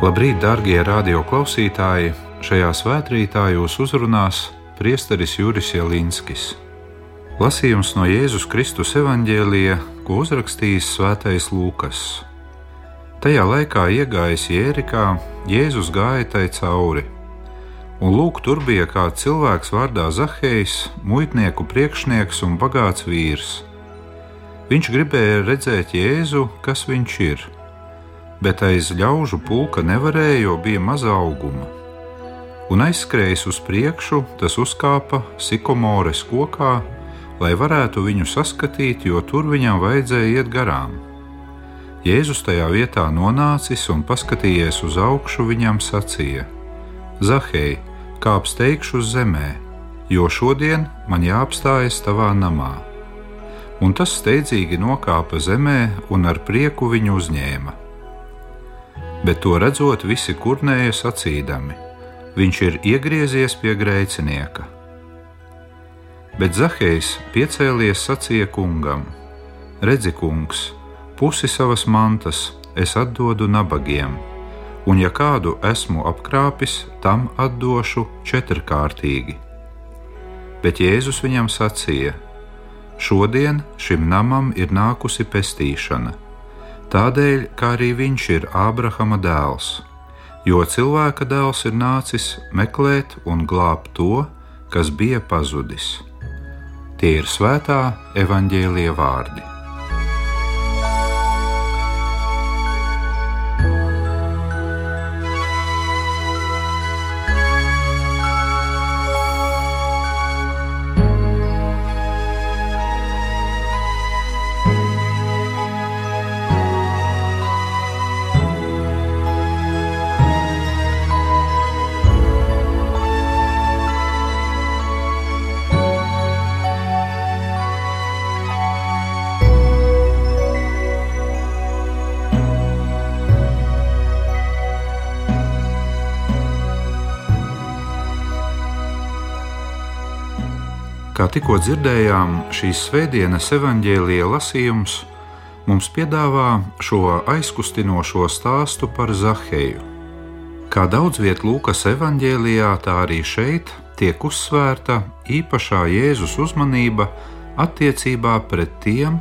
Labrīt, darbie radioklausītāji! Šajā svētkrītā jūs uzrunās priesteris Juris Jelinskis. Lasījums no Jēzus Kristus evanģēlija, ko uzrakstījis Svētais Lūkas. Tajā laikā iegājis Jērikā, Jēzus gāja tai cauri. Un lūk, tur bija kāds cilvēks vārdā Zahejs, muitnieku priekšnieks un bagāts vīrs. Viņš gribēja redzēt Jēzu, kas viņš ir bet aiz ļaužu pulka nevarēja, jo bija maza auguma. Un aizskrējis uz priekšu, tas uzkāpa sikomores kokā, lai varētu viņu saskatīt, jo tur viņam vajadzēja iet garām. Jēzus tajā vietā nonācis un paskatījies uz augšu, viņam sacīja: Zahei, kāp steigšu uz zemē, jo šodien man jāapstājas tavā namā. Un tas steidzīgi nokāpa zemē un ar prieku viņu uzņēma bet to redzot, visi kurnēja sacīdami: Viņš ir iegriezies pie grēcinieka. Bet Zahejs piecēlies sacīja kungam: Redzi, kungs, pusi savas mantas es atdodu nabagiem, un ja kādu esmu apkrāpis, tam atdošu četrkārtīgi. Bet Jēzus viņam sacīja: Šodien šim namam ir nākusi pestīšana Tādēļ, kā arī viņš ir Ābrahama dēls, jo cilvēka dēls ir nācis meklēt un glābt to, kas bija pazudis. Tie ir svētā evaņģēlie vārdi. Kā tikko dzirdējām, šīs svētdienas evaņģēlīja lasījums mums piedāvā šo aizkustinošo stāstu par Zaheju. Kā daudz vietā Lūkas evanģēlijā, tā arī šeit tiek uzsvērta īpašā Jēzus uzmanība attiecībā pret tiem,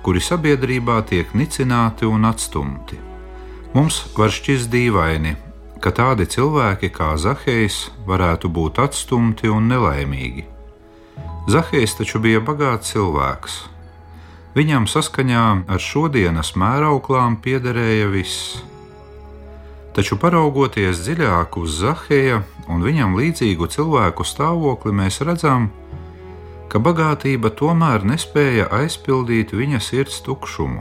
kuri sabiedrībā tiek nicināti un atstumti. Mums var šķist dīvaini, ka tādi cilvēki kā Zahejs varētu būt atstumti un nelaimīgi. Zahejs taču bija bagāts cilvēks. Viņam saskaņā ar šodienas mērauklām piederēja viss. Taču paraugoties dziļāk uz Zaheja un viņam līdzīgu cilvēku stāvokli, mēs redzam, ka bagātība tomēr nespēja aizpildīt viņa sirds tukšumu.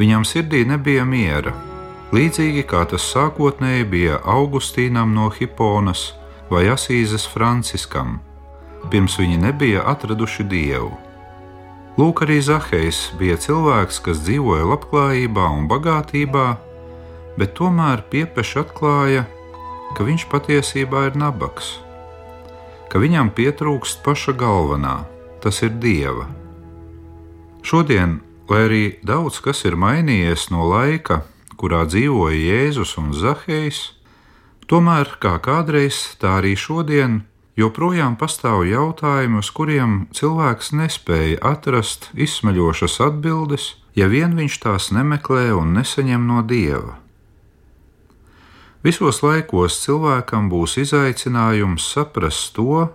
Viņam sirdī nebija miera, līdzīgi kā tas sākotnēji bija Augustīnam no Hiponas vai Asīzes Franciskam pirms viņi nebija atraduši dievu. Lūk, arī Zahejs bija cilvēks, kas dzīvoja labklājībā un bagātībā, bet tomēr piepeši atklāja, ka viņš patiesībā ir nabaks, ka viņam pietrūkst paša galvenā, tas ir dieva. Šodien, lai arī daudz kas ir mainījies no laika, kurā dzīvoja Jēzus un Zahejs, tomēr kā kādreiz, tā arī šodien joprojām pastāv jautājumi, uz kuriem cilvēks nespēja atrast izsmeļošas atbildes, ja vien viņš tās nemeklē un nesaņem no dieva. Visos laikos cilvēkam būs izaicinājums saprast to,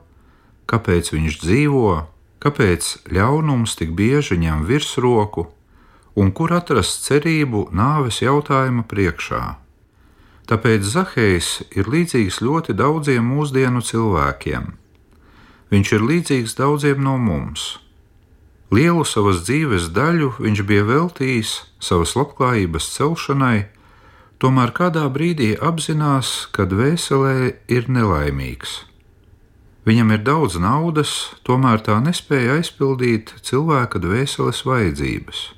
kāpēc viņš dzīvo, kāpēc ļaunums tik bieži ņem virsroku un kur atrast cerību nāves jautājuma priekšā. Tāpēc Zahejs ir līdzīgs ļoti daudziem mūsdienu cilvēkiem. Viņš ir līdzīgs daudziem no mums. Lielu savas dzīves daļu viņš bija veltījis savas labklājības celšanai, tomēr kādā brīdī apzinās, ka dvēselē ir nelaimīgs. Viņam ir daudz naudas, tomēr tā nespēja aizpildīt cilvēka dvēseles vajadzības.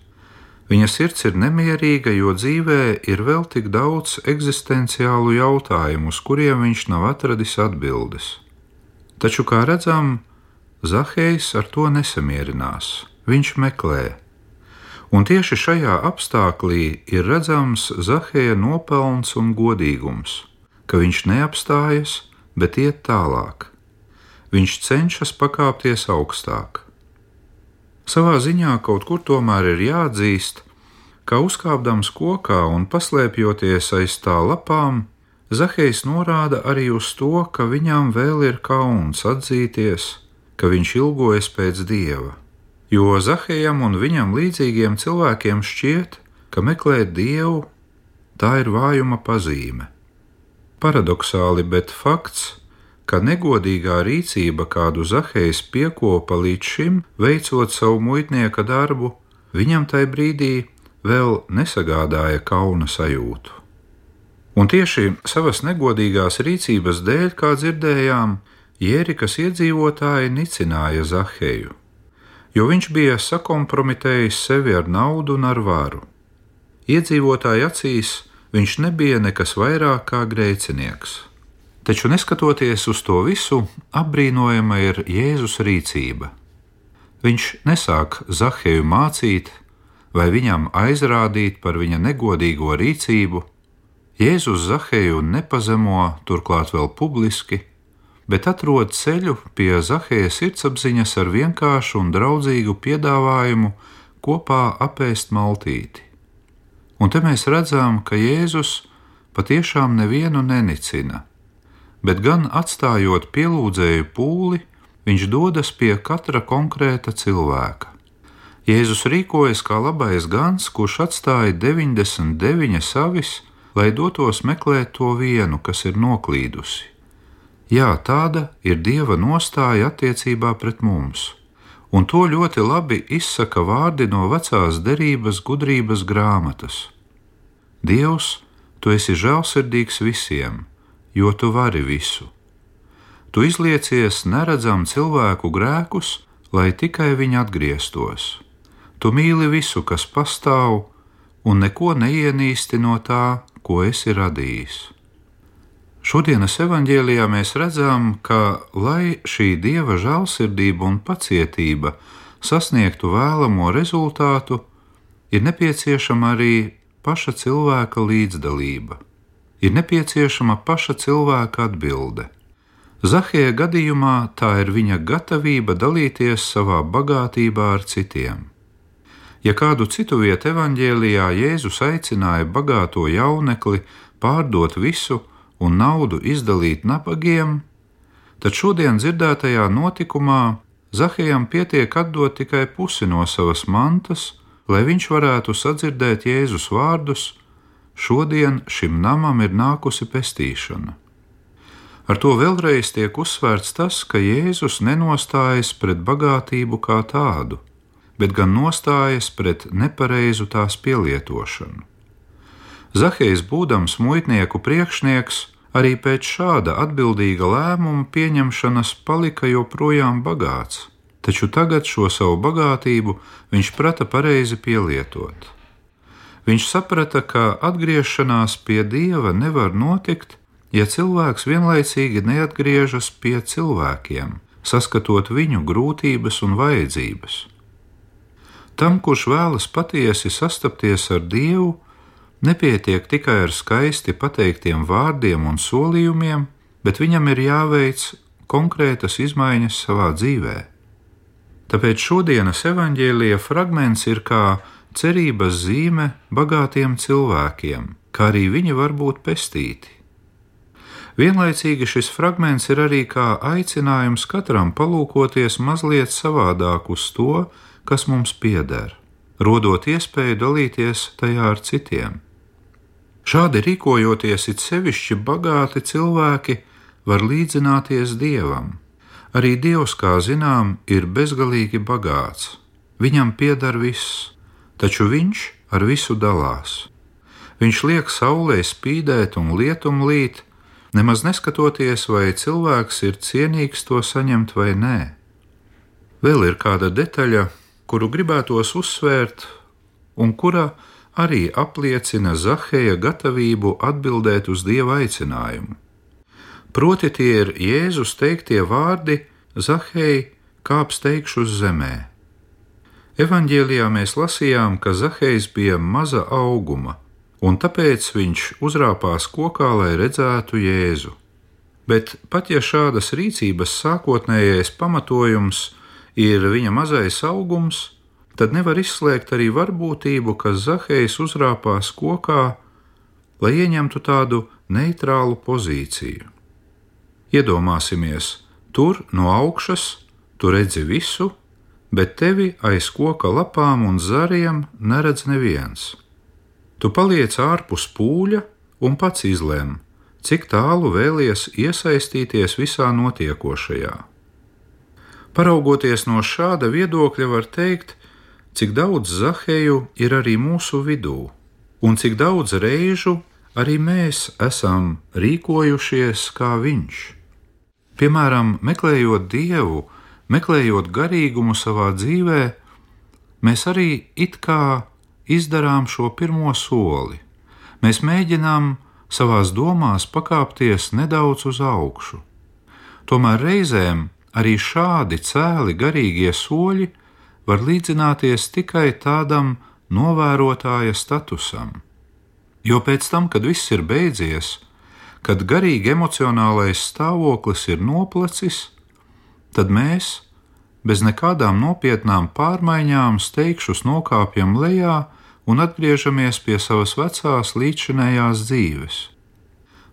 Viņa sirds ir nemierīga, jo dzīvē ir vēl tik daudz eksistenciālu jautājumu, uz kuriem viņš nav atradis atbildes. Taču, kā redzam, Zahejs ar to nesamierinās. Viņš meklē, Un tieši šajā apstākļī ir redzams Zaheja nopelns un godīgums, ka viņš neapstājas, bet iet tālāk. Viņš cenšas pakāpties augstāk. Savā ziņā kaut kur tomēr ir jāatzīst, ka uzkāpdams kokā un paslēpjoties aiz tā lapām, Zahejs norāda arī uz to, ka viņam vēl ir kauns atzīties, ka viņš ilgojas pēc dieva jo Zahējam un viņam līdzīgiem cilvēkiem šķiet, ka meklēt dievu tā ir vājuma pazīme. Paradoxāli, bet fakts, ka negodīgā rīcība, kādu Zahējs piekopa līdz šim, veicot savu muitnieka darbu, viņam tajā brīdī vēl nesagādāja kauna sajūtu. Un tieši savas negodīgās rīcības dēļ, kā dzirdējām, Jērikas iedzīvotāji nicināja Zaheju jo viņš bija sakompromitējis sevi ar naudu un ar varu. Iedzīvotāju acīs viņš nebija nekas vairāk kā grēcinieks. Taču neskatoties uz to visu, apbrīnojama ir Jēzus rīcība. Viņš nesāk Zaheju mācīt vai viņam aizrādīt par viņa negodīgo rīcību. Jēzus Zaheju nepazemo, turklāt vēl publiski, bet atrod ceļu pie Zaheja sirdsapziņas ar vienkāršu un draudzīgu piedāvājumu kopā apēst maltīti. Un te mēs redzam, ka Jēzus patiešām nevienu nenicina, bet gan atstājot pielūdzēju pūli, viņš dodas pie katra konkrēta cilvēka. Jēzus rīkojas kā labais gans, kurš atstāja 99 avis, lai dotos meklēt to vienu, kas ir noklīdusi. Jā, tāda ir Dieva nostāja attiecībā pret mums, un to ļoti labi izsaka vārdi no vecās derības gudrības grāmatas. Dievs, tu esi žēlsirdīgs visiem, jo tu vari visu. Tu izliecies neredzam cilvēku grēkus, lai tikai viņi atgrieztos. Tu mīli visu, kas pastāv, un neko neienīsti no tā, ko esi radījis. Šodienas evanģēlijā mēs redzam, ka, lai šī dieva žēlsirdība un pacietība sasniegtu vēlamo rezultātu, ir nepieciešama arī paša cilvēka līdzdalība, ir nepieciešama paša cilvēka atbilde. Zahēja gadījumā tā ir viņa gatavība dalīties savā bagātībā ar citiem. Ja kādu citu vietu evanģēlijā Jēzus aicināja bagāto jaunekli pārdot visu, un naudu izdalīt nabagiem, tad šodien dzirdētajā notikumā Zahējam pietiek atdot tikai pusi no savas mantas, lai viņš varētu sadzirdēt Jēzus vārdus: Šodien šim namam ir nākusi pestīšana. Ar to vēlreiz tiek uzsvērts tas, ka Jēzus nenostājas pret bagātību kā tādu, bet gan nostājas pret nepareizu tās pielietošanu. Zahejs, būdams muitnieku priekšnieks, arī pēc šāda atbildīga lēmuma pieņemšanas palika joprojām bagāts, taču tagad šo savu bagātību viņš prata pareizi pielietot. Viņš saprata, ka atgriešanās pie dieva nevar notikt, ja cilvēks vienlaicīgi neatgriežas pie cilvēkiem, saskatot viņu grūtības un vajadzības. Tam, kurš vēlas patiesi sastapties ar Dievu, Nepietiek tikai ar skaisti pateiktiem vārdiem un solījumiem, bet viņam ir jāveic konkrētas izmaiņas savā dzīvē. Tāpēc šodienas evaņģēlīja fragments ir kā cerības zīme bagātiem cilvēkiem, kā arī viņi var būt pestīti. Vienlaicīgi šis fragments ir arī kā aicinājums katram palūkoties mazliet savādāk uz to, kas mums pieder, rodot iespēju dalīties tajā ar citiem. Šādi rīkojoties, it sevišķi bagāti cilvēki var līdzināties dievam. Arī dievs, kā zinām, ir bezgalīgi bagāts. Viņam pieder viss, taču viņš ar visu dalās. Viņš liek saulē spīdēt un lietum līt, nemaz neskatoties, vai cilvēks ir cienīgs to saņemt vai nē. Vēl ir kāda detaļa, kuru gribētos uzsvērt, un kura arī apliecina Zaheja gatavību atbildēt uz dieva aicinājumu. Proti, tie ir Jēzus teiktie vārdi: Zahei, kāp steigšu uz zemē. Evanģēlijā mēs lasījām, ka Zahejs bija maza auguma, un tāpēc viņš uzrāpās kokā, lai redzētu Jēzu. Bet pat ja šādas rīcības sākotnējais pamatojums ir viņa mazais augums, tad nevar izslēgt arī varbūtību, ka Zahejs uzrāpās kokā, lai ieņemtu tādu neitrālu pozīciju. Iedomāsimies, tur no augšas tu redzi visu, bet tevi aiz koka lapām un zariem neredz neviens. Tu paliec ārpus pūļa un pats izlem, cik tālu vēlies iesaistīties visā notiekošajā. Paraugoties no šāda viedokļa, var teikt, cik daudz zaheju ir arī mūsu vidū, un cik daudz reižu arī mēs esam rīkojušies kā viņš. Piemēram, meklējot dievu, meklējot garīgumu savā dzīvē, mēs arī it kā izdarām šo pirmo soli. Mēs mēģinām savās domās pakāpties nedaudz uz augšu. Tomēr reizēm arī šādi cēli garīgie soļi var līdzināties tikai tādam novērotāja statusam. Jo pēc tam, kad viss ir beidzies, kad garīgi emocionālais stāvoklis ir noplacis, tad mēs, bez nekādām nopietnām pārmaiņām, steigšus nokāpjam lejā un atgriežamies pie savas vecās līdzinējās dzīves.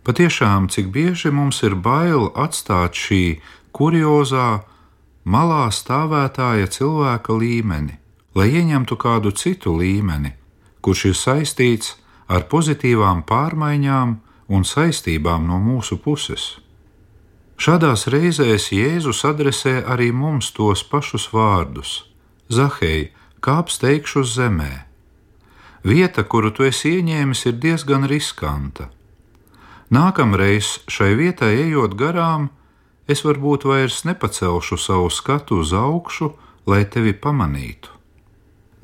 Patiešām, cik bieži mums ir bail atstāt šī kuriozā, malā stāvētāja cilvēka līmeni, lai ieņemtu kādu citu līmeni, kurš ir saistīts ar pozitīvām pārmaiņām un saistībām no mūsu puses. Šādās reizēs Jēzus adresē arī mums tos pašus vārdus: Zahei, kāps teikšu uz zemē. Vieta, kuru tu esi ieņēmis, ir diezgan riskanta. Nākamreiz šai vietai ejot garām, es varbūt vairs nepacelšu savu skatu uz augšu, lai tevi pamanītu.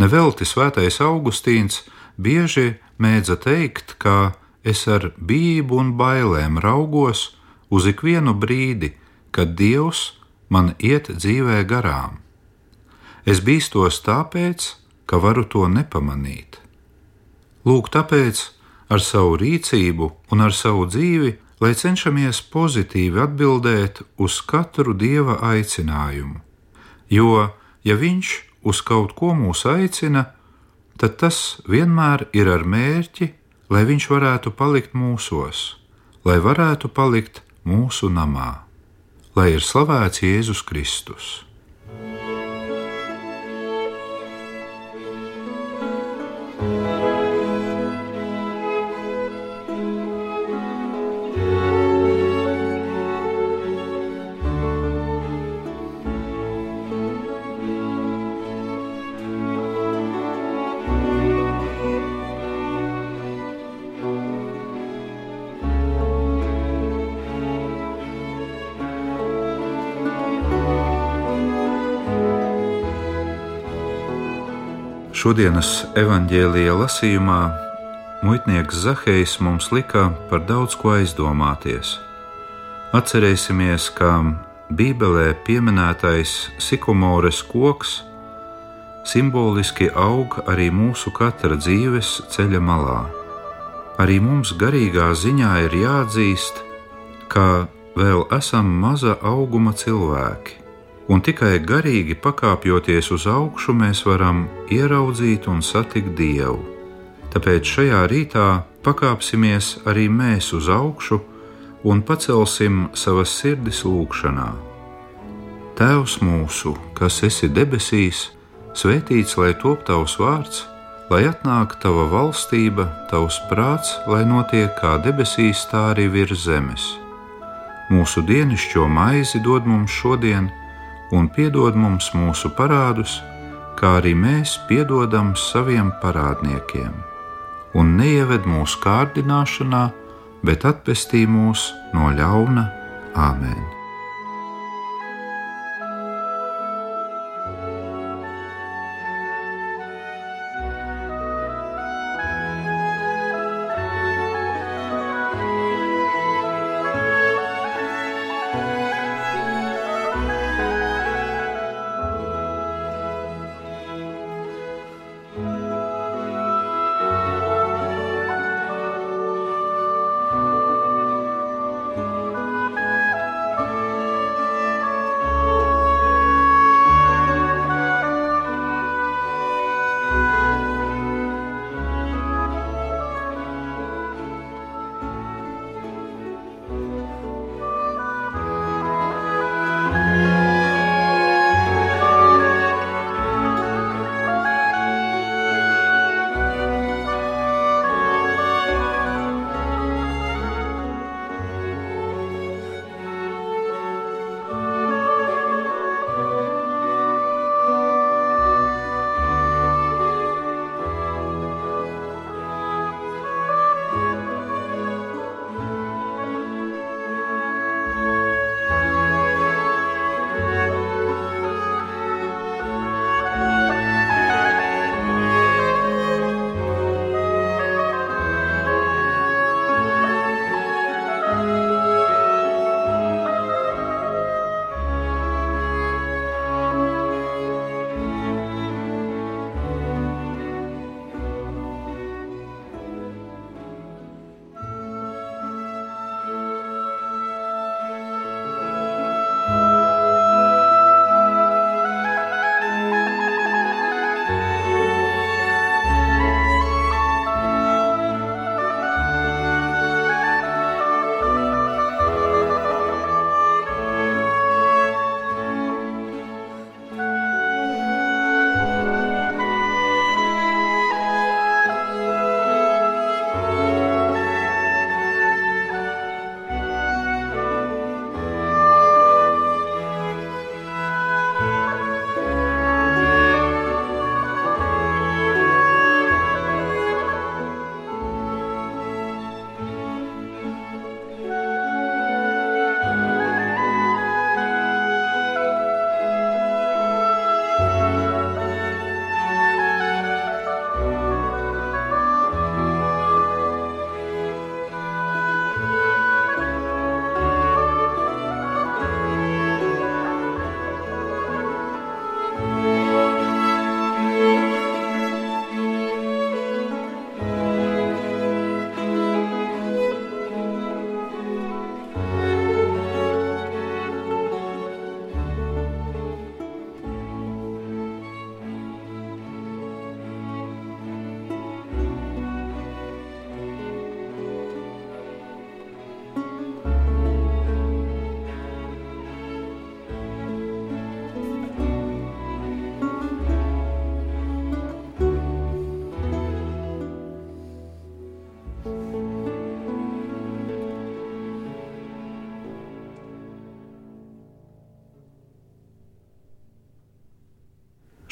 Nevelti svētais Augustīns bieži mēdza teikt, ka es ar bību un bailēm raugos uz ikvienu brīdi, kad Dievs man iet dzīvē garām. Es bīstos tāpēc, ka varu to nepamanīt. Lūk, tāpēc ar savu rīcību un ar savu dzīvi, lai cenšamies pozitīvi atbildēt uz katru dieva aicinājumu. Jo, ja viņš uz kaut ko mūs aicina, tad tas vienmēr ir ar mērķi, lai viņš varētu palikt mūsos, lai varētu palikt mūsu namā, lai ir slavēts Jēzus Kristus. Šodienas evanģēlīja lasījumā muitnieks Zahejs mums lika par daudz ko aizdomāties. Atcerēsimies, ka Bībelē pieminētais sikomores koks simboliski aug arī mūsu katra dzīves ceļa malā. Arī mums garīgā ziņā ir jāatzīst, ka vēl esam maza auguma cilvēki un tikai garīgi pakāpjoties uz augšu, mēs varam ieraudzīt un satikt Dievu. Tāpēc šajā rītā pakāpsimies arī mēs uz augšu un pacelsim savas sirdis lūgšanā. Tēvs mūsu, kas esi debesīs, svētīts lai top tavs vārds, lai atnāk tava valstība, tavs prāts, lai notiek kā debesīs, tā arī virs zemes. Mūsu dienascho maizi dod mums šodien, un piedod mums mūsu parādus, kā arī mēs piedodam saviem parādniekiem. Un neieved mūsu kārdināšanā, bet atpestī mūs no ļauna Āmen!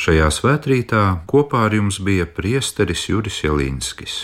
Šajā svētkrītā kopā ar jums bija priesteris Juris Jelinskis.